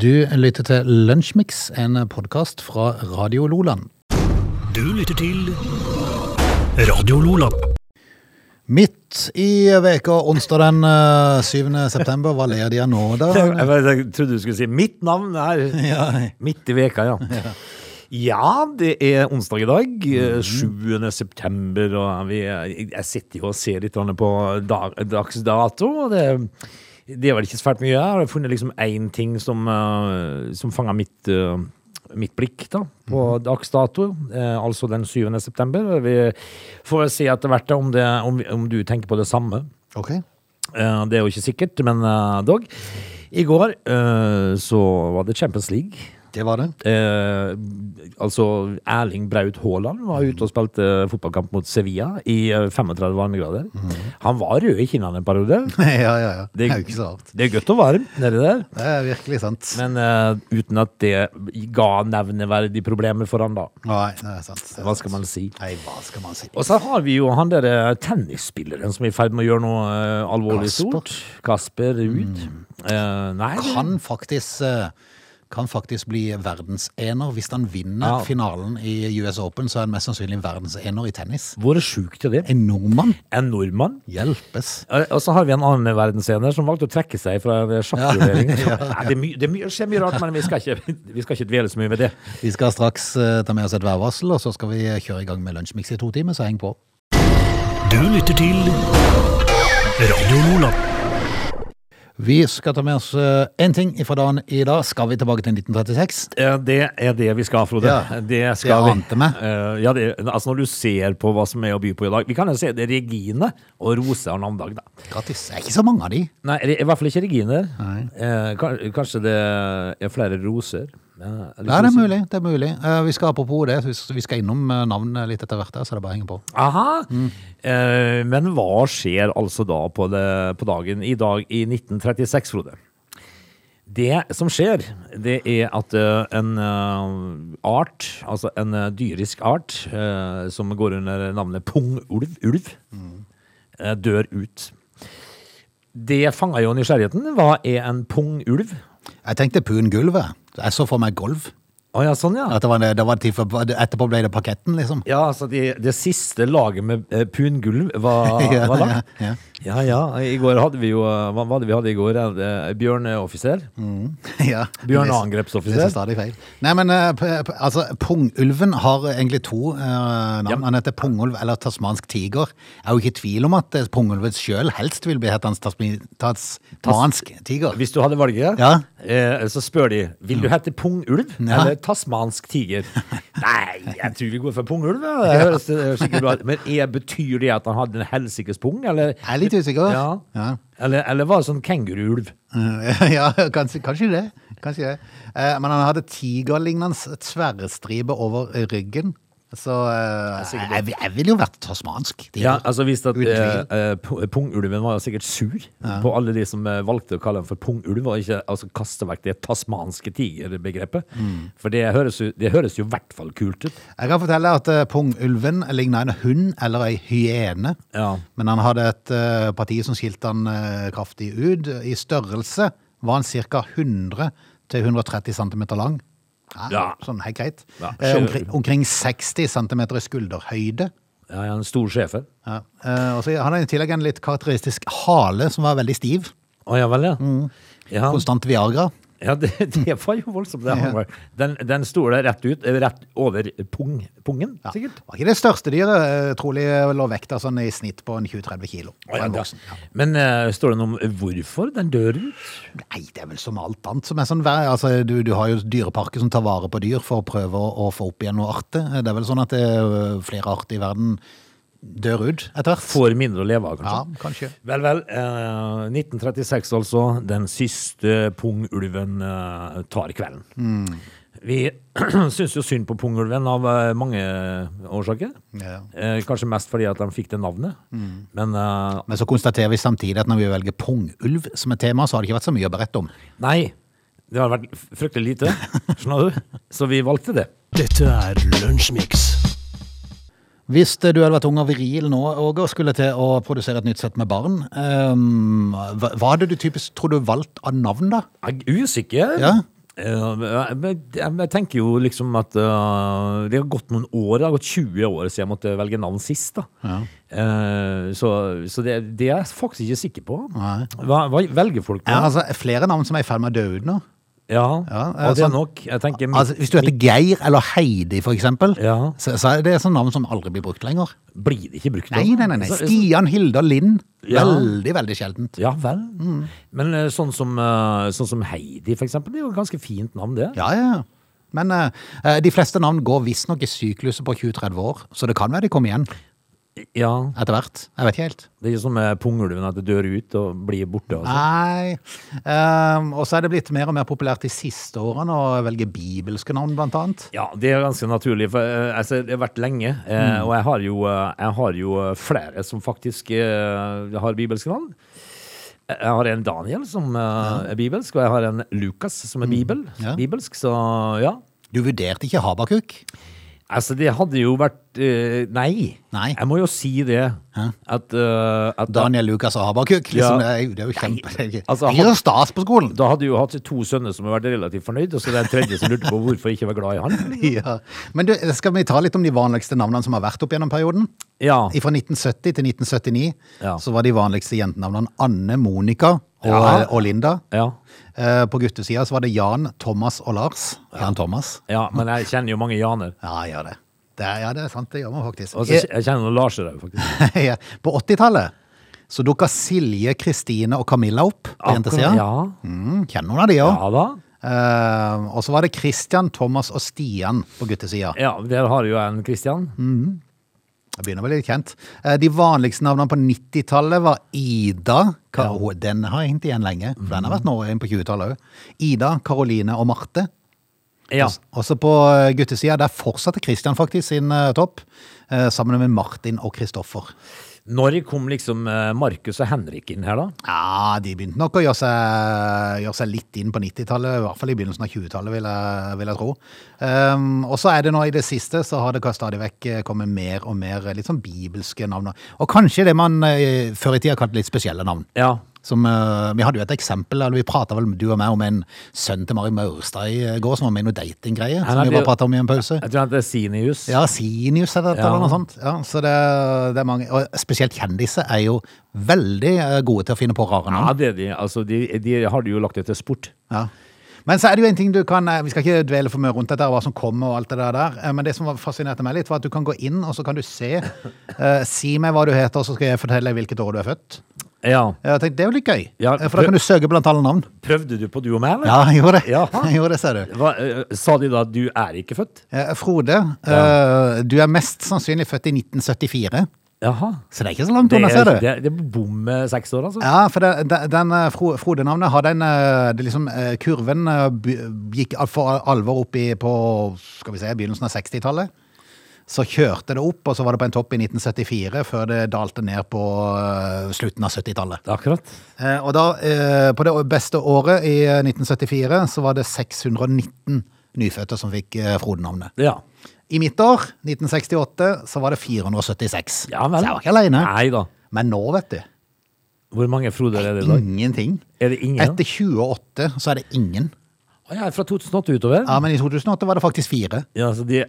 Du lytter til Lunsjmix, en podkast fra Radio Loland. Du lytter til Radio Loland. Midt i veka, onsdag den eh, 7. september, hva ler de av nå, da? Jeg, trodde du skulle si mitt navn er Ja, midt i veka, ja. Ja, det er onsdag i dag, eh, 7. september, og vi, jeg sitter jo og ser litt grann på dag, dags dato, og det, det er vel ikke svært mye. Jeg har funnet liksom én ting som, uh, som fanger mitt, uh, mitt blikk da, på dags dato, uh, altså den 7. september. Vi får vel se etter hvert om, det, om, om du tenker på det samme. ok. Eh, Det er jo ikke sikkert, men dog. I går så var det Champions League. Det var det. Eh, altså Erling Braut Haaland var ute og spilte fotballkamp mot Sevilla i eh, 35 varmegrader. Han var rød i kinnene en periode. ja, ja, ja. Det er jo ikke så rart. Det er godt og varmt nedi der, Det er virkelig sant. men eh, uten at det ga nevneverdige problemer for han da. Nei, det er sant. Det er Hva sant. skal man si? Nei, hva skal man si? Og så har vi jo han der eh, tennisspilleren som er i ferd med å gjøre noe eh, alvorlig Kasper. stort. Kasper Ruud. Eh, nei, Kan faktisk, eh, kan faktisk bli verdensener. Hvis han vinner Ja. finalen i US Open, så er han mest sannsynlig verdensener i tennis. Hvor sjukt er det? En nordmann En nordmann. hjelpes. Og så har vi en annen verdensener som valgte å trekke seg fra en sjakkturnering. ja. Det, my- det er mye- skjer mye rart, men vi skal, ikke, vi skal ikke dvele så mye ved det. Vi skal straks eh, ta med oss et værvarsel, og så skal vi kjøre i gang med Lunsjmix i to timer, så heng på. Du lytter til Radio Lola. Vi skal ta med oss én ting fra dagen i dag. Skal vi tilbake til 1936? Eh, Det er det vi skal, Frode. Ja, det skal det vi. ante meg. Eh, Ja, det, altså Når du ser på hva som er å by på i dag Vi kan jo se det er Regine og Rose har navnedag, da. Grattis. Det er ikke så mange av de. Nei, det i hvert fall ikke Regine. Nei. Eh, kanskje det er flere roser? Det er mulig. det er mulig. Eh, Vi skal apropos det, vi skal innom eh, navnet litt etter hvert, så det bare henger på. Aha. Mm. men hva skjer altså da på, det, på dagen i dag i 1936, Frode? Det som skjer, det er at eh, en eh, art, altså en eh, dyrisk art, eh, som går under navnet pungulv, ulv, eh, dør ut. Det fanger jo nysgjerrigheten. Hva er en pungulv? Jeg tenkte pungulvet. Jeg så for meg golv. Å ja, sånn ja. At det var, det var tid for, etterpå ble det parketten, liksom. Ja, altså det, det siste laget med eh, pungulv var, Ja, var lagt. ja, Ja, ja. I går hadde vi jo eh, Hva var det vi hadde i går? Eh, Bjørneoffiser? ja. Bjørneangrepsoffiser? Det er stadig feil. Nei, men p- altså, pungulven har egentlig to eh, navn. Han heter pungulv eller tasmansk tiger. Jeg er jo ikke i tvil om at pungulven sjøl helst vil bli hans tasmansk tiger. Hvis du hadde valget, Ja. eh, så spør de Vil du hete pungulv Ja. eller tasmansk tiger. Nei, jeg tror vi går for pungulv. Det høres det høres bra ut. Men er, betyr det at han hadde en helsikes pung, eller? Jeg er litt usikker. Ja. Ja. Eller, eller var det sånn kenguruulv? Ja, kanskje, kanskje det. Kanskje det. Eh, Men han hadde tigerlignende tverrstripe over ryggen. Så uh, jeg, jeg ville jo vært tasmansk. Ja, altså visst at uh, pu- Pungulven var sikkert sur på alle de som valgte å kalle den for pungulv, og ikke altså, kaste vekk det tasmanske tigerbegrepet. Mm. For det høres, det høres jo i hvert fall kult ut. Jeg kan fortelle at pungulven ligna en hund eller ei hyene. Ja. Men han hadde et parti som skilte han kraftig ut. I størrelse var han ca. 100 til 130 cm lang. Ja. Sånn helt greit. Ja, Eh, omkring, omkring 60 cm i skulderhøyde. Ja, ja, en stor schæfer. Ja. Eh, og så han i tillegg en litt karakteristisk hale som var veldig stiv. Å ja vel, ja. Mm. Ja, Konstant Viagra. Ja det, det var jo voldsomt. Det, Ja. den, den sto der rett ut, eh, rett over pung, pungen, Ja. sikkert. Var ikke det største dyret. eh, Trolig lå vekta sånn i snitt på en 20-30 kilo. Ja. Men uh, står det noe om hvorfor den dør ut? Nei, det er vel som alt annet som er sånn vær. Altså, du, du har jo dyreparker som tar vare på dyr for å prøve å, å få opp igjen noe arter. Det er vel sånn at det, er flere arter i verden dør ut etter hvert. Får mindre å leve av, kanskje. Ja, kanskje? Vel, vel. Eh, 1936 altså. Den siste pungulven eh, tar kvelden. Vi syns jo synd på pungulven av eh, mange årsaker. Ja. Eh, kanskje mest fordi at de fikk det navnet. Men eh, Men så konstaterer vi samtidig at når vi velger pungulv som et tema, så har det ikke vært så mye å berette om. nei. Det har vært fryktelig lite, skjønner du? Så vi valgte det. Dette er Lunsjmix. Hvis du hadde vært ung og viril nå, Åge, og skulle til å produsere et nytt sett med barn, um, hva, hva hadde du typisk, tror du, valgt av navn da? Jeg er usikker. Ja. Ja, men jeg, tenker jo liksom at øh, det har gått noen år, det har gått 20 år siden jeg måtte velge navn sist. da. Eh, så så det, det er jeg faktisk ikke sikker på. Nei. Hva, hva velger folk nå? Ja, altså, flere navn som er i ferd med å dø ut nå. Ja, Ja, og det er sånn- nok. Jeg tenker Altså, hvis du heter Geir eller Heidi, for eksempel, Ja. så, så er det sånn navn som aldri blir brukt lenger. Blir det ikke brukt? da? Nei, nei, nei. Stian, Hilda, Linn. Ja. Veldig, veldig sjeldent. Ja vel. Men eh, sånn som, eh, sånn som Heidi, for eksempel, det er jo et ganske fint navn, det. Ja, ja. ja. Men eh, eh, de fleste navn går visstnok i sykluset på 20-30 år, så det kan være de kommer igjen Ja, etter hvert. Jeg vet ikke helt. Det er ikke som med pungulven, at det dør ut og blir borte. Altså. Nei. Um, og så er det blitt mer og mer populært de siste årene å velge bibelske navn, blant annet. Ja, det er ganske naturlig. For, uh, altså, det har vært lenge, eh, og jeg har, jo, uh, jeg har jo flere som faktisk har bibelske navn. Jeg har en Daniel som er bibelsk, og jeg har en Lukas som er bibel, Ja. bibelsk. Så ja. Du vurderte ikke Habakuk? Altså, det hadde jo vært eh, Nei. Nei. Jeg må jo si det. At, uh, at Daniel, Lukas og Habakuk? Liksom, Ja. det, er, jo- jo kjempe... Det er ikke altså, stas på skolen. Da hadde jo hatt to sønner som hadde vært relativt fornøyd, og så det er en tredje som lurte på hvorfor jeg ikke var glad i han. Ja. Men du, skal vi ta litt om de vanligste navnene som har vært opp gjennom perioden? Ja. Fra 1970 til 1979 Ja. så var de vanligste jentenavnene Anne, Monica og, Ja. og Linda. Ja. Eh, På guttesida så var det Jan, Thomas og Lars. Jan Thomas. ja, men jeg kjenner jo mange Janer. Ja, jeg gjør det. det er, ja, det er sant. Det gjør man faktisk. Og så jeg kjenner noen Larser òg, faktisk. Ja, På 80-tallet så dukka Silje, Kristine og Camilla opp på jentesida. Ja, Mm, kjenner noen av de òg. ja da. og så var det Christian, Thomas og Stian på guttesida. Ja, der har jo en Christian. Jeg begynner å bli litt kjent. Eh, De vanligste navnene på 90-tallet var Ida. Ka ja. Den har jeg hentet igjen lenge, for den har vært nå inn på 20-tallet òg. Ida, Karoline og Marte. Ja. Også på eh, guttesida, der fortsatte Christian faktisk sin eh, topp, sammen med Martin og Kristoffer. Når kom liksom eh, Markus og Henrik inn her, da? Ja, de begynte nok å gjøre seg, gjøre seg litt inn på 90-tallet, i hvert fall i begynnelsen av 20-tallet, vil, vil jeg tro. Um, og så er det nå i det siste, så har det stadig vekk eh, kommet mer og mer eh, litt sånn bibelske navn. Og kanskje det man før i tida kalte litt spesielle navn. Ja. Som, eh, vi hadde jo et eksempel, eller vi prata vel du og meg om en sønn til Mari Maurstad i eh, går, som var med i noe datinggreie. som vi bare prata om i en pause. Jeg tror at det er Sinius. Ja, Sinius eller, Ja. eller noe sånt. Ja, så det, det er mange, og spesielt kjendiser er jo veldig eh, gode til å finne på rare navn. Ja, det er de. Altså, de, de har jo lagt det til sport. Ja. Men så er det jo en ting du kan Vi skal ikke dvele for mye rundt dette, hva som kommer og alt det der. Men det som fascinerte meg litt, var at du kan gå inn og så kan du se Uh, Si meg hva du heter, så skal jeg fortelle deg hvilket år du er født. Ja. Jeg tenkte, Det er jo litt gøy, Ja, Eh, for da kan du søke blant alle navn. Prøvde du på du og meg, eller? Ja, jeg gjorde det. Jaha. Jeg gjorde det, ser du. Hva, eh, sa de da at du er ikke født? Eh, Frode, eh, du er mest sannsynlig født i 1974. Jaha. Så det er ikke så langt Det unna, er, ser du. det, er- det er bom med seks år, altså? Ja, for det, den, den eh, Fro- Frode-navnet har den eh, det liksom, eh, Kurven eh, by- gikk al- for alvor opp i på skal vi se, begynnelsen av 60-tallet. Så kjørte det opp, og så var det på en topp i 1974, før det dalte ned på eh, slutten av 70-tallet. Akkurat. Eh, Og da, eh, på det beste året i eh, 1974, så var det 619 nyfødte som fikk Frode-navnet. Ja. I mitt år, 1968, så var det 476. Ja vel. Så jeg var ikke da. Men nå, vet du, Hvor mange Frode er det i dag? ingenting. Er det ingen? Etter 28 så er det ingen. Ja, fra 2008 utover? Ja, men i 2008 var det faktisk fire. Ja, altså, de,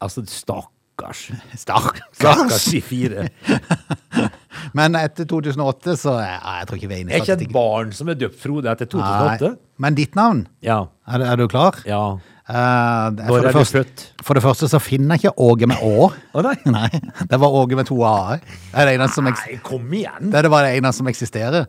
altså stakkars. Stakkars. Stakkars de fire. Men etter 2008 så ja, Jeg tror ikke vi er i Er ikke et barn som er døpt Frode etter 2008? Nei. Men ditt navn, Ja. er, du- er du klar? ja. Uh, det- for, det første, for det første så finner jeg ikke Åge med Å. Å nei. Nei, det var Åge med to a-er. Det det som, Nei, kom igjen! det var det bare det eneste som eksisterer.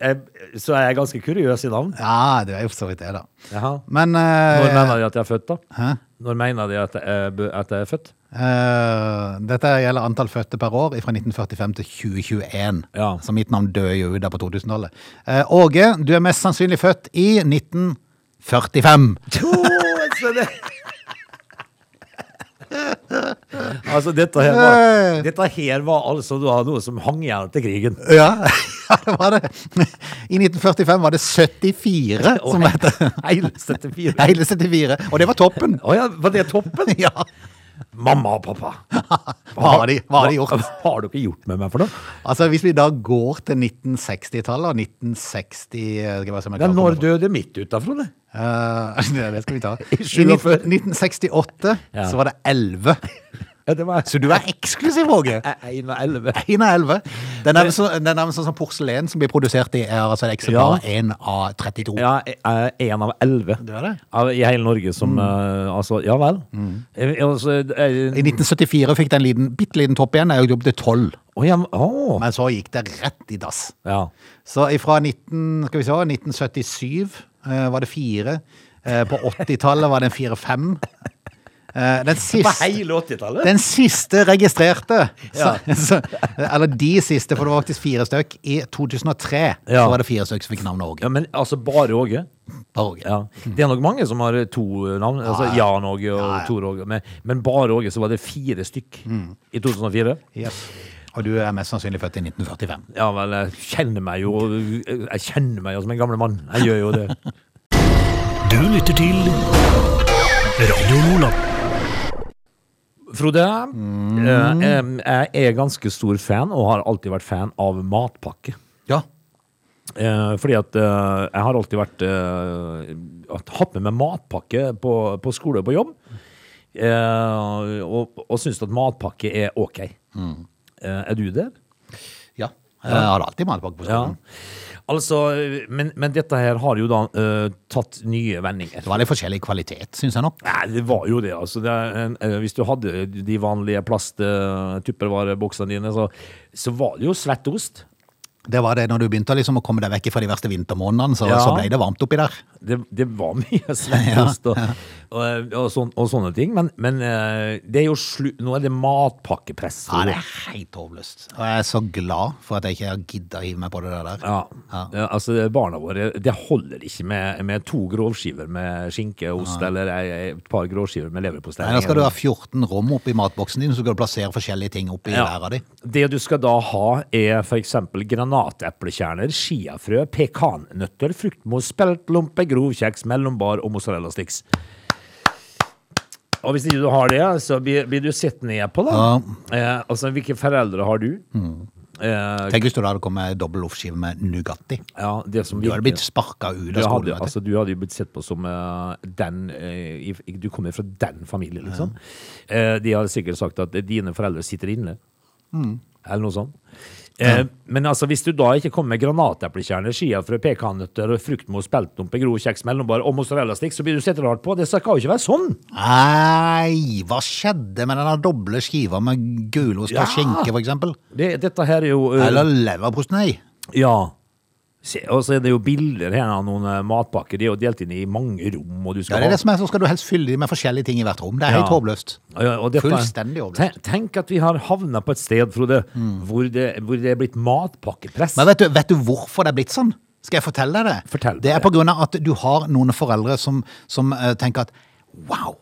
Jeg, så er jeg ganske kuriøs i navn. Ja, det er jo for så vidt det, da. Jaha. Men Når eh, mener de at jeg er født, da? Hæ? Når mener de at jeg er, at jeg er født? Uh, dette gjelder antall fødte per år fra 1945 til 2021. Ja. Så mitt navn døde jo ut der på 2000-tallet. Uh, Åge, du er mest sannsynlig født i 1945. så det... altså, dette her, var, dette her var altså noe som hang igjen etter krigen. Ja, ja, det var det. I 1945 var det 74 som het Hele 74. Hele 74. Og det var toppen. Å ja, var det toppen? Ja. Mamma og pappa. Hva har de, hva har de gjort? Hva har dere gjort med meg for noe? Altså, Hvis vi da går til 1960-tallet og 1960 skal jeg bare se om jeg Ja, når døde mitt ut da, Frode? Eh, det det skal vi ta. I I 47. 1968 Ja. så var det 11. Ja, det var Så du er eksklusiv, Åge. 1 og 11. 1 av 11. Den er så, den er sånn som porselen som blir produsert i er altså et Ja. 1 av 32. Ja, jeg er av 11 Du er det? av, i hele Norge som eh, Altså, ja vel. Eh, Altså, eh, I 1974 fikk den en liten, bitte liten topp igjen. Jeg jobbet til 12. Å, ja, å. Men så gikk det rett i dass. ja. Så fra 19, skal vi se, 1977 eh, var det fire. Eh, på 80-tallet var det en fire-fem. Eh, den siste hele 80-tallet? Den siste registrerte, Ja. så, så, eller de siste, for det var faktisk fire stykk. I 2003 Ja. så var det fire stykk som fikk navnet Åge. Ja, men altså bare Åge? Bare Åge. Ja. Det er nok mange som har to navn. Altså Jan Åge og Ja, ja. Tor Åge. Men, men bare Åge så var det fire stykk i 2004. Yes. Og du er mest sannsynlig født i 1945. Ja vel, jeg kjenner meg jo Jeg kjenner meg jo som en gammel mann. Jeg gjør jo det. Du lytter til Radio Lola. Frode, mm. jeg er ganske stor fan, og har alltid vært fan av matpakke. Ja. Eh, fordi at eh, jeg har alltid vært eh, hatt med meg matpakke på, på skole og på jobb. Eh, og og syns at matpakke er ok. Mm. er du der? Jeg har alltid matpakke på Ja. Altså, men, men dette her har jo da uh, tatt nye vendinger. Det var litt forskjellig kvalitet, syns jeg nok. Nei, det var jo det. altså. Det, en- eh, hvis du hadde de vanlige plast-tuppervareboksene dine, så, så var det jo svettost. Det var det når du begynte liksom å komme deg vekk fra de verste vintermånedene, så, Ja. så ble det varmt oppi der. Det, det var mye svettost og, og, og, sån, og sånne ting. Men, men eh, det er jo slu, nå er det matpakkepress. Ja, det er helt håpløst. Og jeg er så glad for at jeg ikke har gidda å hive meg på det der. Ja, Ja. ja, altså Barna våre Det holder ikke med, med to grovskiver med skinke og ost eller et par grovskiver med leverpostei. Da skal du ha 14 rom oppi matboksen din, så skal du plassere forskjellige ting oppi Ja. hver av de. Det du skal da ha, er f.eks. granateplekjerner, chiafrø, pekannøtter, fruktmos, speltlompe, grovkjeks, mellombar og mozzarella sticks. Og hvis ikke du har det, så blir, blir du sett ned på, da. Eh, altså, hvilke foreldre har du? Eh, Tenk hvis du hadde kommet dobbel loffskive med Nugatti. ja, det som Du hadde blitt sparka ut av skolen. altså, du hadde jo blitt sett på som uh, den uh, i- Du kommer fra den familien, liksom. Eh, de hadde sikkert sagt at dine foreldre sitter inne. Mm. Eller noe sånt. Eh, Men altså, hvis du da ikke kommer med granateplekjerner, skiafrø, pekannøtter, fruktmos, speltdumpe, grov kjeks, mellombar og mozzarellastikk, så blir du sett rart på. Det skal jo ikke være sånn! Nei, hva skjedde med den doble skiva med gulost Ja. og skinke, for eksempel? Det, dette her er jo uh... Eller leverpostei? Ja. Og så er det jo bilder her av noen eh, matpakker. De er jo delt inn i mange rom, og du Ja, det er det som er, så skal du helst fylle dem med forskjellige ting i hvert rom. Det er helt Ja. håpløst. Ja, Fullstendig håpløst. Tenk, tenk at vi har havna på et sted, Frode, hvor, det, hvor det er blitt matpakkepress. Men vet du, vet du hvorfor det er blitt sånn? Skal jeg fortelle deg det? Fortell det er på grunn av at du har noen foreldre som, som uh, tenker at wow,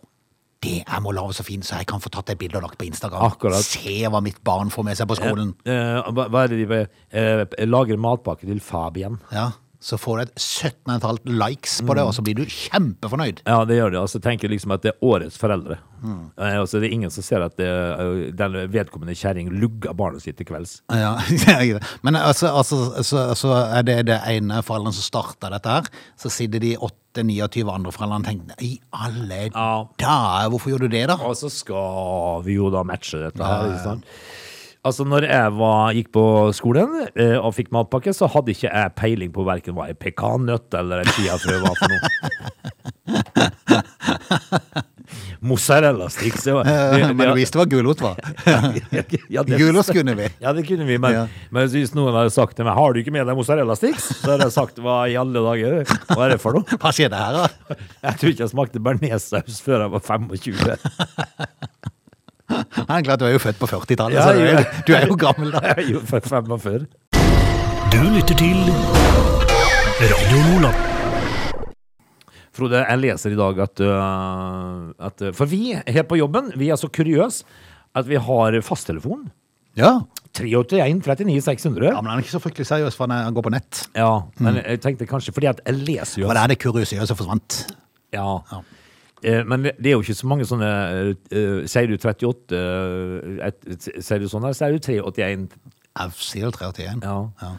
det jeg må lage så fint så jeg kan få tatt et bilde og lagt på Instagram. Akkurat. Se hva mitt barn får med seg på skolen. Eh, hva, hva er det de? Eh, lager matpakke til Fabian. Ja, så får du et 17,5 likes på det, og så blir du kjempefornøyd. Ja, det gjør det. Altså, tenker liksom at det er årets foreldre. Mm. altså, det er ingen som ser at det, eh, den vedkommende kjerring lugger barnet sitt til kvelds. Ja, Men altså, altså så, så er det det ene foreldrene som starter dette her. Så sitter de 8-29 andre foreldrene og tenker i alle Ja. dager, hvorfor gjør du det, da? Og så skal vi jo da matche dette her. Ja, sant? Altså, når jeg var, gikk på skolen eh, og fikk matpakke, så hadde ikke jeg peiling på hverken hva en pekannøtt eller en chiafrø var for noe. Mozzarella sticks. Det var, Men du visste hva gulost var? ja, Gulost kunne vi. Ja, det kunne vi, men, Ja. men hvis noen hadde sagt til meg Har du ikke med deg mozzarella sticks, så hadde jeg sagt hva i alle dager? Hva er det for noe? Hva skjer det her, da? Jeg tror ikke jeg smakte bearnéssaus før jeg var 25. Det er klart, Du er jo født på 40-tallet, Ja, så du er, du er jo gammel da. Jeg er jo født 45. Du lytter til Radio Nordland. Frode, jeg leser i dag at, øh, at øh, For vi her på jobben vi er så kuriøse at vi har fasttelefon. Ja. 381 39 600. ja, men han er ikke så fryktelig seriøs for han går på nett. Ja, men jeg tenkte kanskje fordi at jeg leser jo Hva det er det kuriøse som forsvant. Ja. Eh, Men det er jo ikke så mange sånne eh, Sier du 38 eh, Sier du sånn, eller sier du 381? Jeg sier 381. Ja. Ja.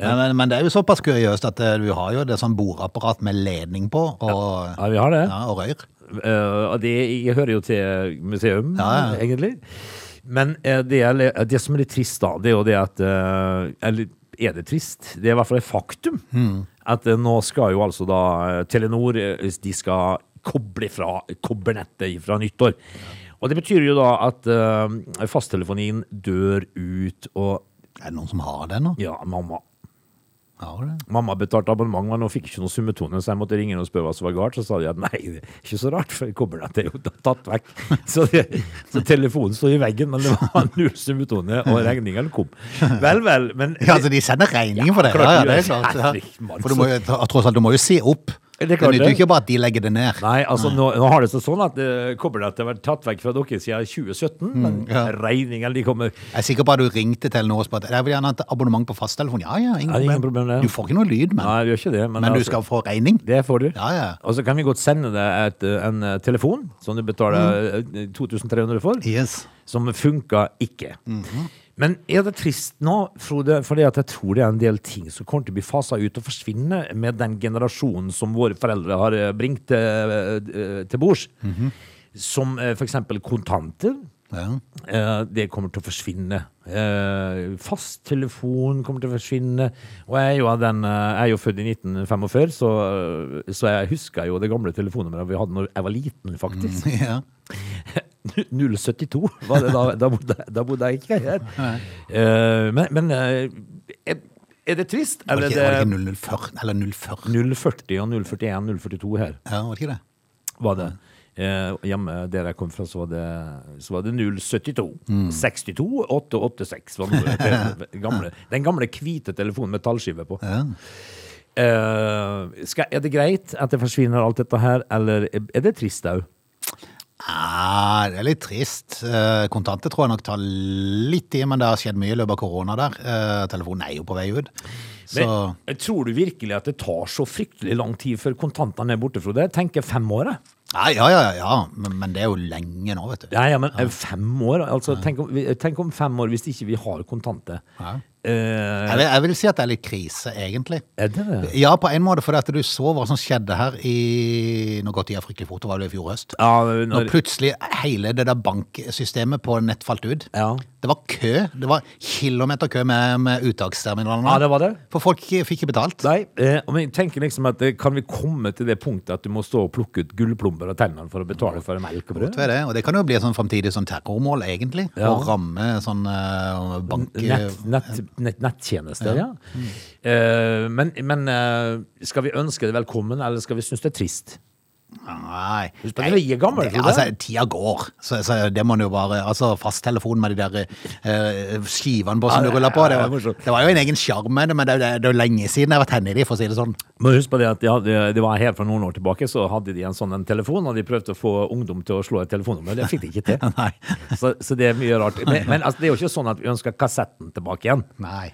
Men, men, det er jo såpass kuriøst at eh, du har jo det sånn bordapparat med ledning på, og, Ja, vi har det. ja, og. Eh, og det jeg hører jo til museum, Ja, egentlig. Men eh, det, er, det som er litt trist, da, det er jo det at eh, Eller er det trist? Det er i hvert fall et faktum. At eh, nå skal jo altså da eh, Telenor eh, De skal koble fra kobbernettet fra nyttår. Og det betyr jo da at uh, fasttelefonien dør ut, og Er det noen som har det nå? ja, mamma Har det? Mamma betalte abonnement, men hun fikk ikke noe summetone, så jeg måtte ringe og spørre hva som var galt. Så sa de at nei, det er ikke så rart, for kobbernettet er jo tatt vekk. Så, det, så telefonen står i veggen, men det var null summetone, og regningen kom. Vel, vel, men Ja, altså de sender regningen for det. Ja, ja, det er klart. Ja. For du må tross alt, du må jo se opp. Det Det er nytter jo ikke bare at de legger det ned. Nei, altså nå, nå har det seg sånn at uh, kobbernettet har vært tatt vekk fra dere siden 2017, men Mm, ja. regningen de kommer Jeg er sikker på at du ringte Telenor og spurte Jeg vil gjerne ha et abonnement på fasttelefon. Ja, ja, ingen, Ja, ingen problem. problem. Du får ikke noe lyd, men, Nei, ikke det, men, men du altså, skal få regning. Det får du. Ja, ja. Og så kan vi godt sende deg et, eh, en eh, telefon, som du betaler Mm. eh, 2300 for. Yes. som funka ikke. Mhm. Men er det trist nå, Frode? Fordi jeg tror det er en del ting som kommer til å bli fasa ut og forsvinne med den generasjonen som våre foreldre har eh, bringt til, eh, til bords. Mhm. Som eh, for eksempel kontanter. Ja. Eh, Det kommer til å forsvinne. Eh, Fasttelefon kommer til å forsvinne. Og jeg er jo, av den, eh, jeg er jo født i 1945, så, eh, så jeg husker jo det gamle telefonnummeret vi hadde når jeg var liten, faktisk. ja. 072 var det da, da, bodde, da bodde jeg ikke her. Uh, men men eh, er, er det trist? Var det Eller ikke, var det det ikke 040? Eller 040? 040 og 041, 042 her? Ja, var det ikke det? Var det. Eh, hjemme der jeg kom fra, så var det, så var det 072. Mm. 62 886 var det, det gamle, den gamle hvite telefonen med tallskive på. Ja. Eh, skal, er det greit at det forsvinner alt dette her, eller er det trist òg? Ah, det er litt trist. Eh, Kontanter tror jeg nok tar litt i, men det har skjedd mye i løpet av korona der. Eh, Telefonen er jo på vei ut. Så Men, tror du virkelig at det tar så fryktelig lang tid før kontantene er borte, Frode? Jeg tenker fem år, jeg. ja, ja, ja, ja. Men, men det er jo lenge nå, vet du. Ja, ja, men ja. fem år? Altså, tenk, om, tenk om fem år hvis ikke vi har kontanter. Eh, Jeg vil, jeg vil si at det er litt krise, egentlig. er det det? Ja, på en måte, for at du så hva som skjedde her i Nå gått tida fryktelig fort, det var det i fjor høst. Ja, Når når, plutselig hele det der banksystemet på nett falt ut. ja. Det var kø. Det var kilometer kø med, med uttaksterminalene. ja, det var det. For folk fikk ikke betalt. Nei, eh, og jeg tenker liksom at eh, kan vi komme til det punktet at du må stå og plukke ut gullplomber av tennene for å betale for melk og brød? Det? Og det kan jo bli et sånn framtidig sånn terrormål, egentlig. Ja. Å ramme sånn eh, bank... Nett, nett, nett, nettjenester, ja. Eh, men men uh, skal vi ønske det velkommen, eller skal vi synes det er trist? Nei. Husk på, er gamle, Det- Altså, tida går. Så, så det må jo bare Altså, fasttelefonen med de der uh, skivene på som Ja, du ruller på. Det var, det var jo en egen sjarm med det, men det, er jo- lenge siden jeg har vært henne i de, for å si det sånn. Men husk på det at de hadde, det var her for noen år tilbake, så hadde de en sånn en telefon, og de prøvde å få ungdom til å slå et telefonnummer. Det fikk de ikke til. Så, så det er mye rart. Men, men altså, det er jo ikke sånn at vi ønsker kassetten tilbake igjen. Nei.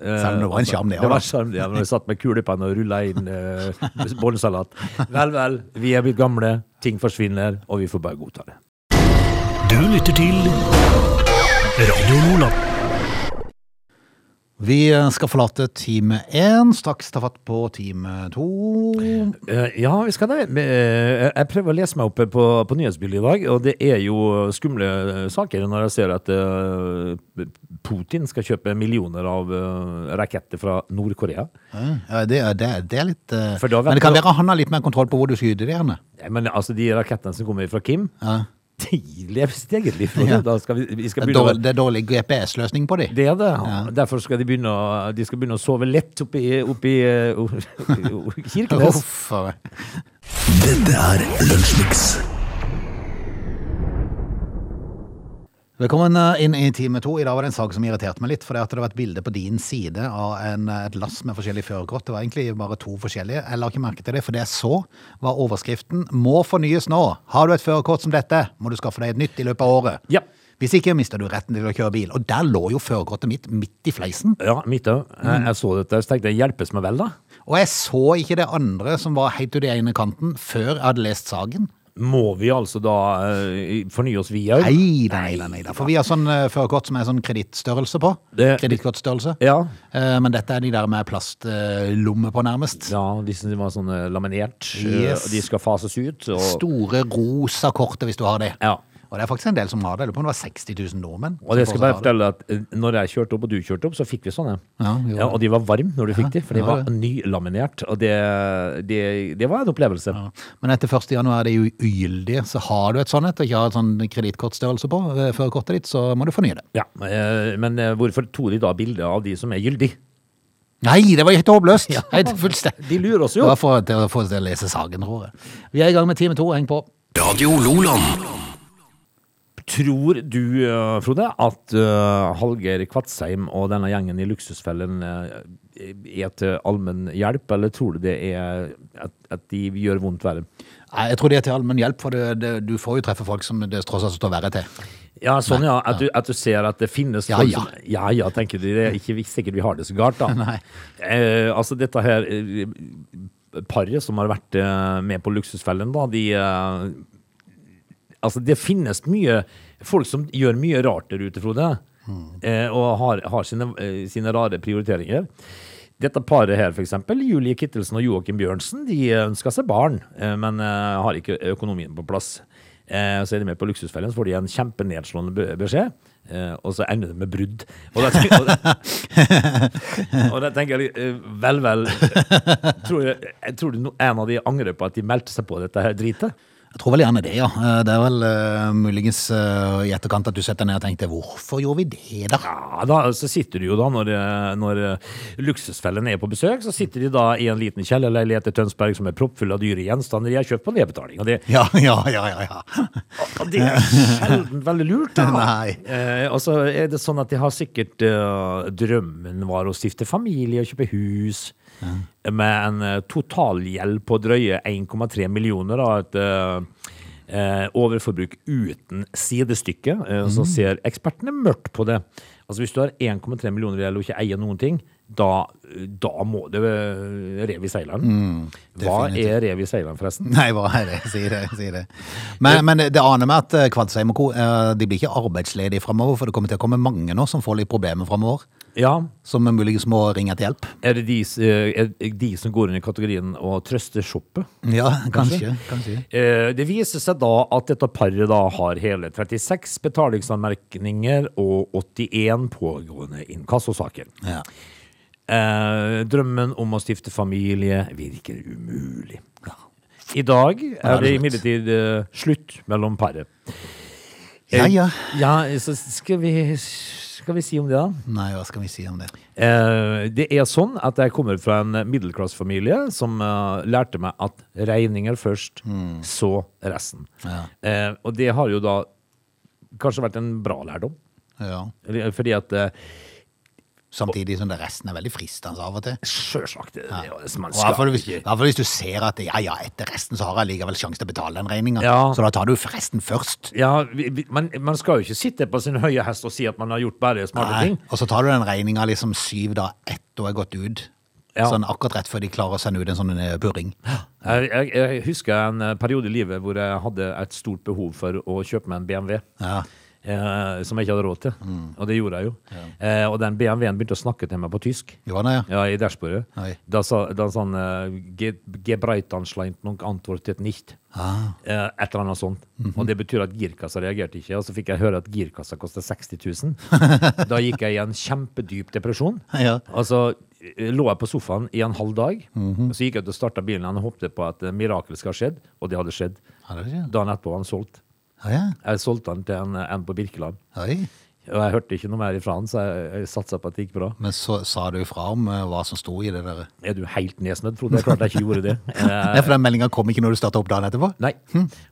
Selv om det var en sjarm, det Det var sjarm, ja. Når vi satt med kulepenn og rulla inn uh, bollesalat. Vel, vel. Vi er blitt gamle, ting forsvinner, og vi får bare godta det. Du lytter til Radio Nordland. Vi eh, skal forlate time 1, straks ta fatt på time to. Eh, ja, vi skal det. Eh, jeg prøver å lese meg opp på, på nyhetsbildet i dag, og det er jo skumle saker når jeg ser at Putin skal kjøpe millioner av raketter fra Nord-Korea. Ja, det, det, det er litt Men det kan være han har litt mer kontroll på hvor du skyter de gjerne. Men altså, de rakettene som kommer fra Kim, Ja. Lever sitt eget liv. Ja. Da skal vi, vi skal Det er dårlig, det er dårlig GPS-løsning på dem. Det er det. Derfor skal de begynne å, de skal begynne å sove lett oppi, oppi, eh, oppi Kirkenes. Dette er Lunsjmix. Velkommen eh, inn i time to. I dag var det en sak som irriterte meg litt. For det at det var et bilde på din side av en, eh, et lass med forskjellige førerkort. Det var egentlig bare to forskjellige. Jeg la ikke merke til det, for det jeg så, var overskriften 'Må fornyes nå'. Har du et førerkort som dette, må du skaffe deg et nytt i løpet av året. Ja. Hvis ikke mister du retten til å kjøre bil. Og der lå jo førerkortet mitt midt i fleisen. Ja, mitt òg. Jeg, jeg så dette, og tenkte hjelpes meg vel, da. Og jeg så ikke det andre som var helt ut i ene kanten, før jeg hadde lest saken. Må vi altså da eh, fornye oss vi òg? Nei nei, nei nei. For vi har sånn eh, førerkort som er sånn kredittstørrelse på. Kredittkortstørrelse. Ja. Eh, Men dette er de der med plastlomme på, nærmest. ja, de som var sånn laminert. Yes. De skal fases ut. Og, Store rosa kortet, hvis du har det. ja. Og det er faktisk en del som har det. Jeg lurer på om det var 60 000 nordmenn. Og det skal skal bare det. fortelle at eh, når jeg kjørte opp og du kjørte opp, så fikk vi sånne. Ja. Ja, og de var varme når du fikk de, for de var det. nylaminert. Og det, det, det var en opplevelse. Ja. Men etter 1. januar er det jo ugyldige, så har du et sånt et og ikke har et sånn kredittkortstørrelse på eh, førerkortet ditt, så må du fornye det. Ja, eh, Men hvorfor tok de da bilde av de som er gyldig? Nei, det var helt håpløst! Helt. De lurer oss Det jo. var for å lese saken, tror jeg. Vi er i gang med time to, heng på. Radio Loland. Tror du, eh, Frode, at uh, Hallgeir Kvatsheim og denne gjengen i Luksusfellen uh, er til allmenn hjelp, eller tror du det er at, at de gjør vondt verre? Nei, Jeg tror det er til allmenn hjelp, for det, det, du får jo treffe folk som det tross alt står verre til. Ja, sånn ja. At du, at du ser at det finnes Ja, folk ja. som Ja ja, tenker du. Det er ikke sikkert vi har det så galt, da. Eh, altså, dette her eh, paret som har vært eh, med på Luksusfellen, da, de Altså, det finnes mye folk som gjør mye rart der ute, Frode. Eh, og har, har sine, eh, sine rare prioriteringer. Dette paret her, eksempel, Julie Kittelsen og Joakim Bjørnsen, de ønsker seg barn, eh, men eh, har ikke økonomien på plass. Eh, så er de med på Luksusfellen, så får de en kjempenedslående be- beskjed, eh, og så ender det med brudd. Og da tenker, og da, og da tenker jeg vel, vel Tror, jeg, tror no- en av de angrer på at de meldte seg på dette her dritet? Jeg tror vel gjerne det, ja. Eh, Det er vel uh, muligens uh, i etterkant at du setter ned og tenker hvorfor gjorde vi det, da? Ja, da, så sitter du jo da, når, når Luksusfellen er på besøk, så sitter de da i en liten kjellerleilighet i Tønsberg som er proppfull av dyre gjenstander de har kjøpt på nedbetaling. Og det, Ja, ja, ja, ja. ja. og det er sjelden veldig lurt. Da. Nei. Og så er det sånn at de har sikkert Drømmen var å stifte familie og kjøpe hus. Med en eh, totalgjeld på drøye 1,3 millioner. Da, et eh, eh, overforbruk uten sidestykke. Eh, Så ser ekspertene mørkt på det. Altså Hvis du har 1,3 millioner i gjeld og ikke eier noen ting, da, da må det eh, rev i seileren. Hva er rev i seileren, forresten? Nei, hva er det? Si det. Si det. Men, men det aner meg at eh, Kvadsheim og co. eh, de blir ikke arbeidsledige framover, for det kommer til å komme mange nå som får litt problemer framover. Ja, Som muligens må ringe til hjelp. Er det de, eh, er de som går inn i kategorien å trøste shoppet? Ja, kanskje. kanskje. kanskje. Det viser seg da at dette paret da har hele 36 betalingsanmerkninger og 81 pågående inkassosaker. Ja. Eh, drømmen om å stifte familie virker umulig. I dag er det imidlertid eh, slutt mellom paret. Ja, ja. Ja, så skal vi, skal vi si om det, da? Nei, hva skal vi si om det? Eh, det er sånn at jeg kommer fra en middelklassefamilie som eh, lærte meg at regninger først, så resten. Ja. Eh, og det har jo da kanskje vært en bra lærdom. Ja. Eller- Fordi at eh, Samtidig som det resten er veldig fristende av og til. Sjølsagt. det- det er jo det som man Og i hvert fall hvis, hvis du ser at ja, ja, etter resten så har jeg likevel sjanse til å betale den regninga. Ja. Så da tar du resten først. ja, vi, man, man skal jo ikke sitte på sin høye hest og si at man har gjort bare smarte Nei. ting. Og så tar du den regninga liksom syv dager etter hun er gått ut. Ja. Sånn akkurat rett før de klarer å sende ut en sånn eh, purring. Jeg, jeg, jeg husker en periode i livet hvor jeg hadde et stort behov for å kjøpe meg en BMW. Ja. Eh, som jeg ikke hadde råd til. Mm. Og det gjorde jeg jo. Eh, og den BMW-en begynte å snakke til meg på tysk. Jo, nei, ja. Ja, i dashbordet. Da sa da sa han uh, Gebreitanschleint noen antwortet nicht. Ah. Eh, et eller annet sånt. Mhm. Og det betyr at girkassa reagerte ikke. Og så fikk jeg høre at girkassa koster 60 000. da gikk jeg i en kjempedyp depresjon. Ja. Og så eh, lå jeg på sofaen i en halv dag. Mhm. Og så gikk jeg ut og starta bilen og håpte på at mirakelet mirakel skal ha skjedd. Og det hadde skjedd. Ja, det. Dagen etterpå var han solgt. Ja, ja. Jeg solgte den til en, en på Birkeland. Oi. Og jeg hørte ikke noe mer ifra han, så jeg, jeg satsa på at det gikk bra. Men så sa du ifra om uh, hva som sto i det der. Er du helt nedsnødd, Frode? Jeg klarte klart jeg ikke gjorde det. Uh, Nei, for den meldinga kom ikke når du starta opp dagen etterpå? Nei.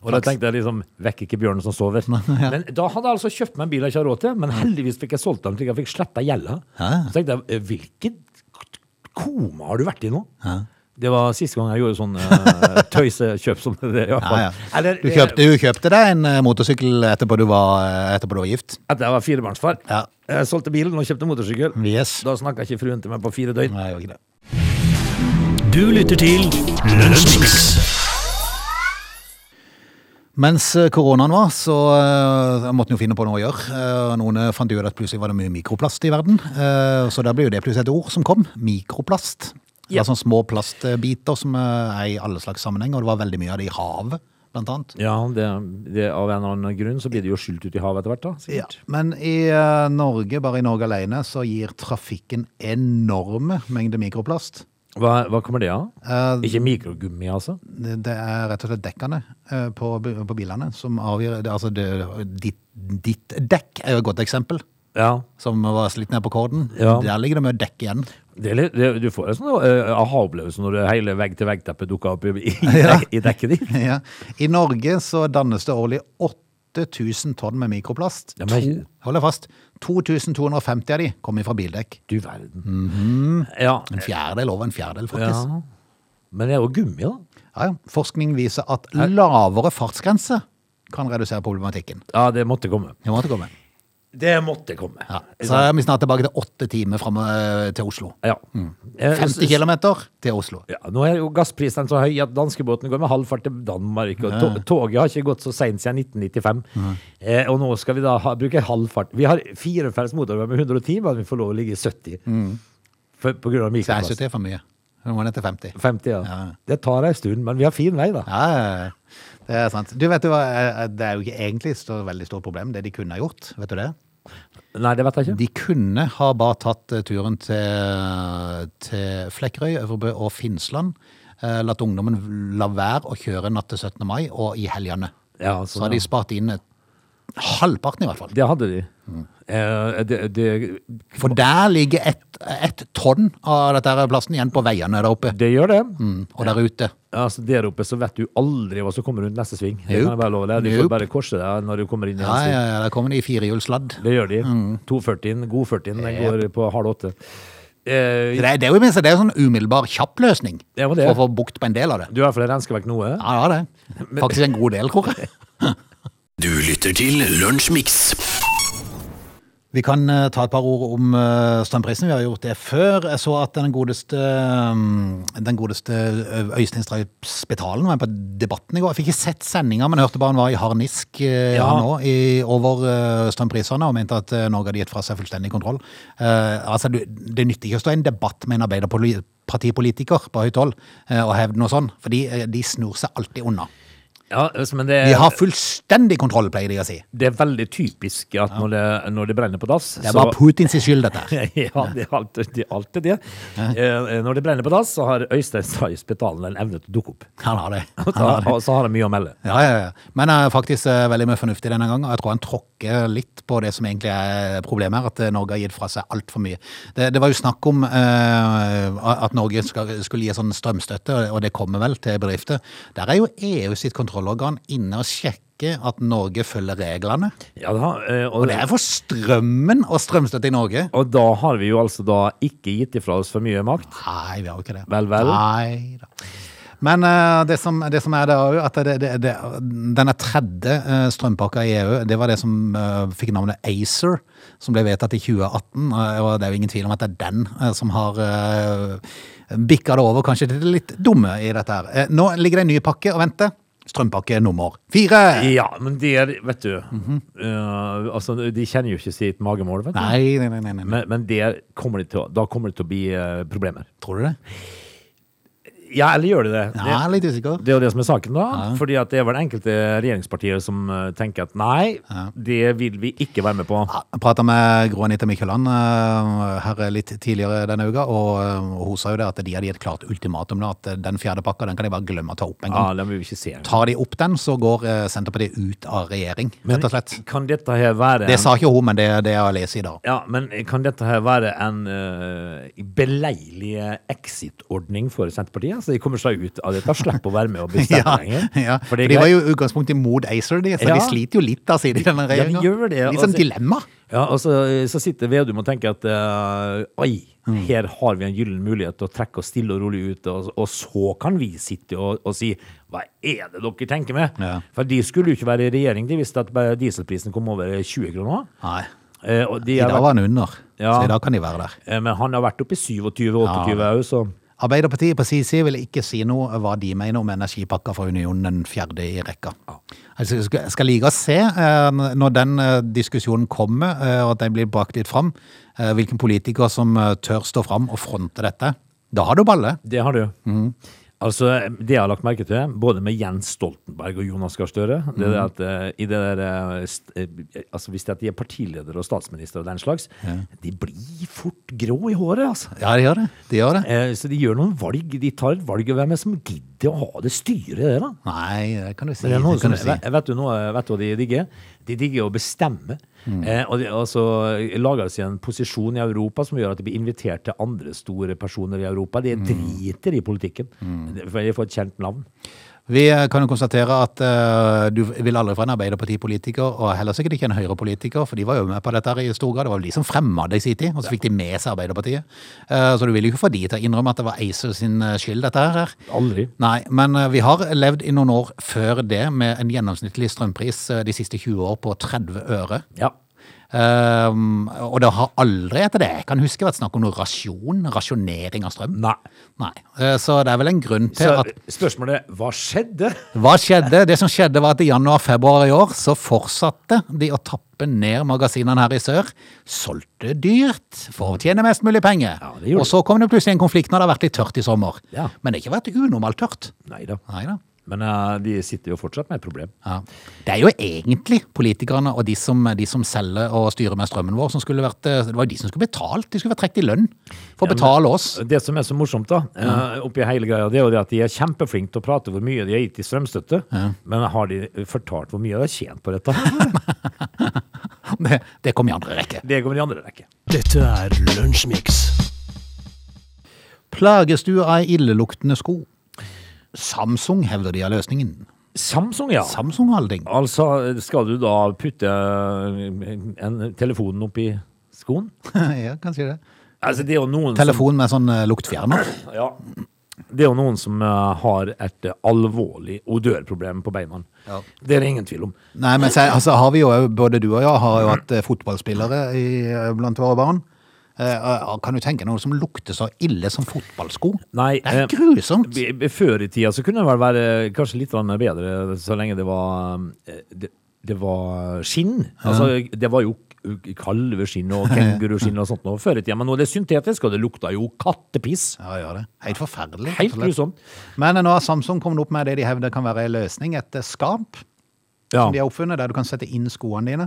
Og da tenkte jeg liksom Vekk ikke bjørnen som sover. Men da hadde jeg altså kjøpt meg en bil jeg ikke har råd til, men heldigvis fikk jeg solgt den slik jeg fikk sletta gjelda. Ja. Så tenkte jeg hvilket koma har du vært i nå? Ja. Det var siste gang jeg gjorde sånn uh, tøysekjøp som det. i hvert fall. Ja, ja. Eller, Du, kjøpte, du kjøpte deg en eh, motorsykkel etterpå du var, eh, etterpå du var gift? Etter jeg var firebarnsfar. Ja. Jeg solgte bilen og kjøpte motorsykkel. Yes. Da snakka ikke fruen til meg på fire døgn. Nei, ikke det. Du lytter til Lønnsmix. Mens eh, koronaen var, så uh, måtte en jo finne på noe å gjøre. Uh, noen eh, fant jo ut at plutselig var det mye mikroplast i verden. Uh, så da ble jo det plutselig et ord som kom. Mikroplast. Det Ja. var sånne små plastbiter som er i alle slags sammenheng, og det var veldig mye av det i havet, blant annet. Ja, det, det, av en eller annen grunn så blir det jo skylt ut i havet etter hvert, da. Ja. Men i uh, Norge, bare i Norge alene, så gir trafikken enorme mengder mikroplast. Hva, hva kommer det av? Uh, Ikke mikrogummi, altså? Det det er rett og slett dekkene uh, på, på bilene som avgjør det, Altså, det, ditt, ditt dekk er jo et godt eksempel. Ja. Som var slitt ned på korden. Ja. Der ligger det mye dekk igjen. Det, det, du får en sånn uh, aha-opplevelse når hele vegg-til-vegg-teppet dukker opp i, i, Ja. i dekket ditt. Ja. I Norge så dannes det årlig 8000 tonn med mikroplast. Ja, men- hold deg fast. 2250 av de kommer fra bildekk. Du verden. Ja. En fjerdedel over en fjerdedel, faktisk. Men det er jo gummi, da. Ja, ja. Forskning viser at lavere fartsgrense kan redusere problematikken. Ja, det måtte komme. Det måtte komme. Det måtte komme. Ja. Så er vi snart tilbake til åtte timer frem eh, til Oslo. Ja. Mm. 50 s- km til Oslo. Ja, nå er jo gassprisene så høye at danskebåten går med halv fart til Danmark. og to Toget har ikke gått så seint siden 1995. Eh, og nå skal vi da ha, bruke halv fart. Vi har firefelts motorvei med 110, men vi får lov å ligge i 70. For, på grunn av Så jeg mikroplast. det er for mye. Nå må ned til 50. 50, ja. Ja. Det tar ei stund, men vi har fin vei, da. Ja, det er sant. Du vet jo, hva, eh, det er jo ikke egentlig et veldig stort problem, det de kunne ha gjort. Vet du det? Nei, det vet jeg ikke. De kunne ha bare tatt eh, turen til, til Flekkerøy, Øvrebø og Finnsland. Eh, latt ungdommen la være å kjøre natt til 17. mai og i helgene. Ja, Så hadde har de spart inn halvparten i hvert fall. Det hadde de. Eh, det, det, For der ligger ett et tonn av dette her plasten igjen på veiene der oppe. det gjør det. Mm, og der ute. Altså, der oppe så vet du aldri hva som kommer rundt neste sving. Det kan jeg bare love deg. Du får bare korse deg når du kommer inn i Ja, en sving. ja, ja, der kommer de i firehjulsladd. Det gjør de. Mm. 240, god 40, den går på halv åtte. Eh, Det, er- det er jo minst, det er en sånn umiddelbar kjapp løsning Det det. for å få bukt på en del av det. du har iallfall renska vekk noe. Ja, ja, det. Faktisk en god del, tror jeg. Du lytter til Lunsjmix. Vi kan eh, ta et par ord om uh, strømprisen. Vi har gjort det før. Jeg så at den godeste, um, den godeste eh, Øystein Straup Spetalen var på Debatten i går. Jeg fikk ikke sett sendinga, men jeg hørte bare han var i harnisk Ja. nå i, over eh, strømprisene og mente at eh, Norge hadde gitt fra seg fullstendig kontroll. Uh, altså, det nytter ikke å stå i en debatt med en arbeiderpartipolitiker på høyt hold eh, og hevde noe sånn, for de, eh, de snur seg alltid unna. Ja, altså, men det, Vi har fullstendig kontroll, pleier de å si. det er veldig typisk at når, det, når det brenner på dass Det er bare Putins skyld, dette ja, det er alltid det. Er alltid det. Eh, når det brenner på dass, så har Øystein Stray Spetalen en evne til å dukke opp. Han har det. Han har så, og så har han mye å melde. Ja, ja, ja. Men er faktisk eh, veldig mye fornuftig denne gangen, og jeg tror han tråkker litt på det som egentlig er problemet her, at eh, Norge har gitt fra seg altfor mye. Det, det var jo snakk om uh, at Norge skal, skulle gi sånn strømstøtte, og det kommer vel til bedrifter. Der er jo EU sitt kontrollorgan inne og sjekke at Norge følger reglene. Ja, da, eh, og, Og det er for strømmen og strømstøtte i Norge. og da har vi jo altså da ikke gitt ifra oss for mye makt. Nei, vi har jo ikke det. Vel, vel. Nei da. Men uh, det, som, det som er det òg, at det, det, det, denne tredje uh, strømpakka i EU, det var det som uh, fikk navnet ACER, som ble vedtatt i 2018. eh, og det er jo ingen tvil om at det er den eh, som har bikka det over kanskje til det litt dumme i dette her. Eh, nå ligger det en ny pakke og venter. Strømpakke nummer fire. Ja, men det er, vet du eh, Altså, de kjenner jo ikke sitt magemål, vet du. Nei, nei, nei. nei, nei. Men, men det kommer til, da kommer det til å bli uh, problemer. Tror du det? Ja, eller gjør det det? Ja, jeg er litt usikker. Det er jo det som er saken, da. Fordi at det er vel enkelte regjeringspartier som eh, tenker at nei, det vil vi ikke være med på. Jeg prata med Gro Anita Mykjåland eh, her litt tidligere denne uka, og eh, hun sa jo det at de hadde gitt klart ultimatum da, at den fjerde pakka den kan de bare glemme å ta opp en gang. Ja, den vil vi ikke se. Tar de opp den, så går Senterpartiet ut av regjering, rett og slett. Kan dette her være Det sa ikke hun, men det er det jeg har lest i dag. ja, men kan dette her være en uh, beleilig exit-ordning for Senterpartiet? Så de kommer seg ut av dette, slipper å være med og bestemme Ja, lenger? ja. For de var jo i utgangspunktet ACER, de, så Ja. de sliter jo litt da, sier de, denne ja, de gjør det, Litt sånn altså. dilemma. Ja, og så, så sitter Vedum og tenker at uh, oi, Mm. her har vi en gyllen mulighet til å trekke oss stille og rolig ut, og, og så kan vi sitte og, og si hva er det dere tenker med? Ja. For de skulle jo ikke være i regjering, de visste at dieselprisen kom over 20 kroner. Nei, Eh, de i dag var han under, Ja. så i dag kan de være der. eh, men han har vært oppe i 27-28 òg, så Arbeiderpartiet på sin side vil ikke si noe hva de mener om energipakka for Unionen den fjerde i rekka. Altså, jeg skal, like å se eh, når den eh, diskusjonen kommer, eh, og at den blir brakt litt fram, hvilken politiker som tør stå fram og fronte dette. Da har du balle. Det har du. Mhm. Altså, Det jeg har lagt merke til, både med Jens Stoltenberg og Jonas Gahr Støre det Mhm. er at i det der, eh, eh, altså Hvis det er at de er partiledere og statsminister og den slags, de blir fort grå i håret, altså. Ja, de gjør det. De gjør det. Uh, så de gjør noen valg. De tar et valg. Hvem er som gidder å ha det styret der, da? Nei, det kan du si. Men det er det kan som, du si. vet, vet du noe, vet du de digger? De digger å bestemme. Mm. Eh, og, så lager de seg en posisjon i Europa som gjør at de blir invitert til andre store personer i Europa. De Mm. driter i politikken. For de får et kjent navn. Vi eh, kan jo konstatere at uh, du vil aldri fra en Arbeiderpartipolitiker, og heller sikkert ikke en Høyre-politiker, for de var jo med på dette her i stor grad. Det var vel de som fremma det i sin tid, og så fikk de med seg Arbeiderpartiet. Uh, så du vil jo ikke få de til å innrømme at det var ACER sin skyld, dette her. Aldri. Nei, men uh, vi har levd i noen år før det med en gjennomsnittlig strømpris de siste 20 år på 30 øre. Ja. Um, og det har aldri etter det jeg kan huske vært snakk om noe rasjon, rasjonering av strøm. Nei. Nei. Eh, Så det er vel en grunn til Så at spørsmålet er hva skjedde? Hva skjedde? Det som skjedde var at i januar-februar i år så fortsatte de å tappe ned magasinene her i sør. Solgte dyrt for å tjene mest mulig penger. Ja, og så kom det plutselig en konflikt når det har vært litt tørt i sommer. Ja. Men det har ikke vært unormalt tørt. Nei da. Men uh, de sitter jo fortsatt med et problem. Ja. Det er jo egentlig politikerne og de som, de som selger og styrer med strømmen vår, som skulle vært Det var jo de som skulle betalt. De skulle vært trukket i lønn for å betale oss. Det som er så morsomt, da, eh, oppi hele greia, det er jo det at de er kjempeflinke til å prate hvor mye de har gitt i strømstøtte. Men har de fortalt hvor mye de har tjent på dette? Det, det kom i andre rekke. Det kommer i andre rekke. Dette er Lunsjmix. Plages du av illeluktende sko? Samsung hevder de har løsningen. Samsung, ja. Samsung Holding. Altså, skal du da putte en telefonen oppi skoen? ja, kanskje det. Altså, det er Telefon med sånn eh, luktfjerner. ja, Det er jo noen som eh, har et eh, alvorlig odørproblem på beina. Ja. Det er det ingen tvil om. Nei, men så, altså, har vi jo, både du og jeg har jo hatt eh, fotballspillere i, eh, blant våre barn. Eh, kan du tenke noe som lukter så ille som fotballsko? Nei, Det er eh, grusomt. Før i tida så kunne det vel være kanskje litt bedre så lenge det var eh, Det, det var skinn. Altså, det var jo kalveskinn og kenguruskinn og sånt noe før i tida. Men nå er det syntetisk, og det lukta jo kattepiss. Ja, gjør det. Helt forferdelig. Helt grusomt. Men nå har Samsung kommet opp med det de hevder kan være en løsning. Et skap Ja. som de har oppfunnet, der du kan sette inn skoene dine.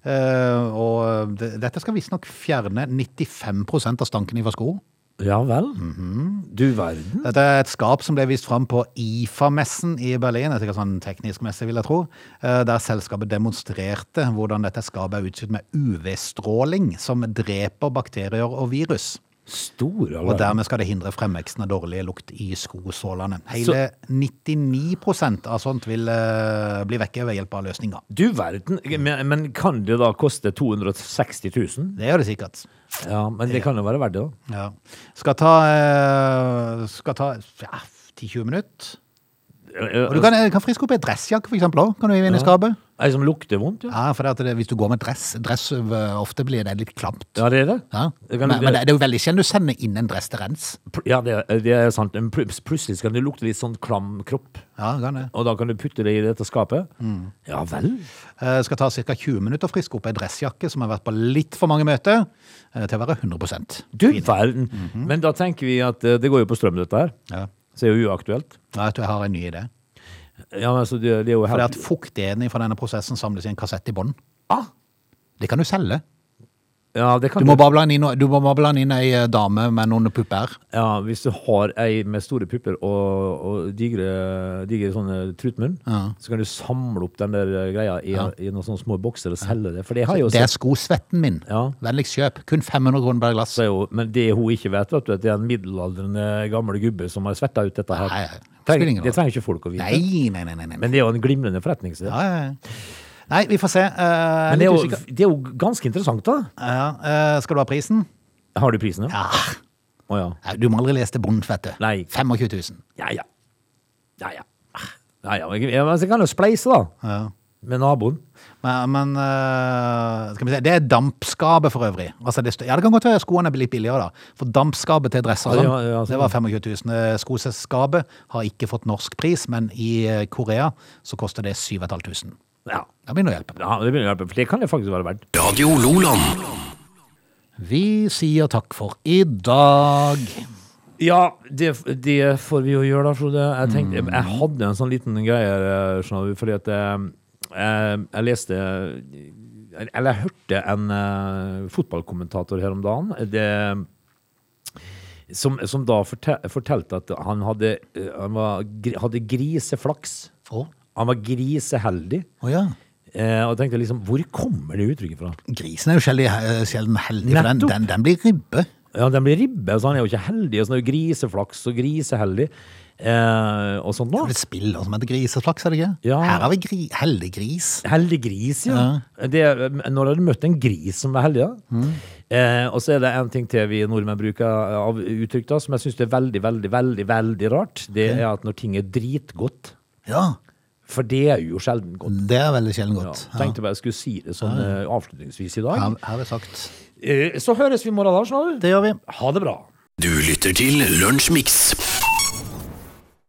Eh, og dette skal visstnok fjerne 95% av stanken fra sko. ja vel. Mhm. Du verden. Dette er et skap som ble vist fram på IFA-messen i Berlin, det er sånn teknisk messe, vil jeg tro, eh, der selskapet demonstrerte hvordan dette skapet er utstyrt med UV-stråling som dreper bakterier og virus. Store Og dermed skal det hindre fremveksten av dårlig lukt i skosålene. Hele 99% av sånt vil uh, bli vekke ved hjelp av løsninga. Du verden. Men, men kan det da koste 260 000? Det gjør det sikkert. Ja, men det kan jo være verdt det, da. Ja. Skal ta, uh, skal ta ja, 10-20 minutter. Og du kan, kan friske opp ei dressjakke, for eksempel, også. Kan du hive inn i skapet? Ei som lukter vondt, ja. Ja, for det at det, hvis du går med dress, dress øh, ofte blir det litt klamt. Ja, det er det. Ja. Det kan- Men, men det, det er jo veldig sjelden du sender inn en dress til rens. Pl- Ja, det, er- det er sant. Men pl- Plutselig skal det lukte litt sånn klam kropp, Ja, det kan det. og da kan du putte det i dette skapet. Ja vel. Eh, skal ta ca. 20 minutter å friske opp ei dressjakke som har vært på litt for mange møter, eh, til å være 100 Du verden. Men da tenker vi at eh, det går jo på strøm, dette her. Ja. Så det er jo uaktuelt. Ja, jeg tror jeg har en ny idé. Ja, men altså, det, det er jo For det helt at fuktigheten fra denne prosessen samles i en kassett i bånn. ah, Det kan du selge. Ja, det kan Du må bare blande inn, du må bare blande inn ei eh, dame med noen pupper. Ja, hvis du har ei med store pupper og, og digre, digre sånne trutmunn, Ja. så kan du samle opp den der greia i, i noen sånne små bokser og selge det. For det har jo Det er skosvetten min. Ja. Vennligst kjøp. Kun 500 kroner per glass. Jo, men det hun ikke vet, vet du, at det er en middelaldrende gammel gubbe som har svetta ut dette her. Nei, Trenger, det trenger ikke folk å vite. Nei, nei, nei. nei. Men det er jo en glimrende forretningsidé. Ja, ja, ja. Nei, vi får se. Uh, Men det er, jo, det er jo ganske interessant, da. Ja, uh, skal du ha prisen? Har du prisen, ja? Ja. Å ja. Du må aldri lese til Bond, vet du. Nei. 25 000. Ja ja. Ja ja. Ja ja. men Jeg, jeg, jeg kan jo spleise, da. Ja. Med naboen. Men, men eh, skal vi se, det er dampskapet for øvrig. Altså det, ja, det kan godt være skoene blir litt billigere, da. For dampskapet til dresser sånn, Ja, ja, sånn. det var 25 000. Eh, har ikke fått norsk pris, men i eh, Korea så koster det 7500. Ja. Det begynner å hjelpe. ja, det begynner å hjelpe, for det kan det faktisk være verdt. Radio Loland. Vi sier takk for i dag. Ja, det, det får vi jo gjøre da, Frode. Jeg tenkte, jeg hadde en sånn liten greie, eh, fordi at jeg, jeg leste Eller jeg hørte en eh, fotballkommentator her om dagen. Det, som, som da fortel, fortalte at han hadde, eh, han var, hadde griseflaks. Å Han var griseheldig. Oh, ja. Eh, og tenkte liksom, hvor kommer det uttrykket fra? Grisen er jo sjelden, eh, sjelden heldig, for den, den, den blir ribbe. Ja, den blir ribbe, så han er jo ikke heldig. Og så er jo griseflaks og griseheldig. Eh, og sånt Det er spill som heter Griseflaks, er det ikke? Ja. Her har vi gri, heldig gris. Heldig gris, ja. Det, når har du møtt en gris som er heldig? da? Eh, og så er det en ting til vi nordmenn bruker av uttrykk da, som jeg syns er veldig, veldig, veldig veldig rart. Det er at når ting er dritgodt. Ja, For det er jo sjelden godt. det er veldig sjelden Ja, godt. tenkte bare jeg skulle si det sånn eh, avslutningsvis i dag. Her, her har vi sagt. Eh, så høres vi i morgen, du? Det gjør vi. Ha det bra. Du lytter til Lunsjmix.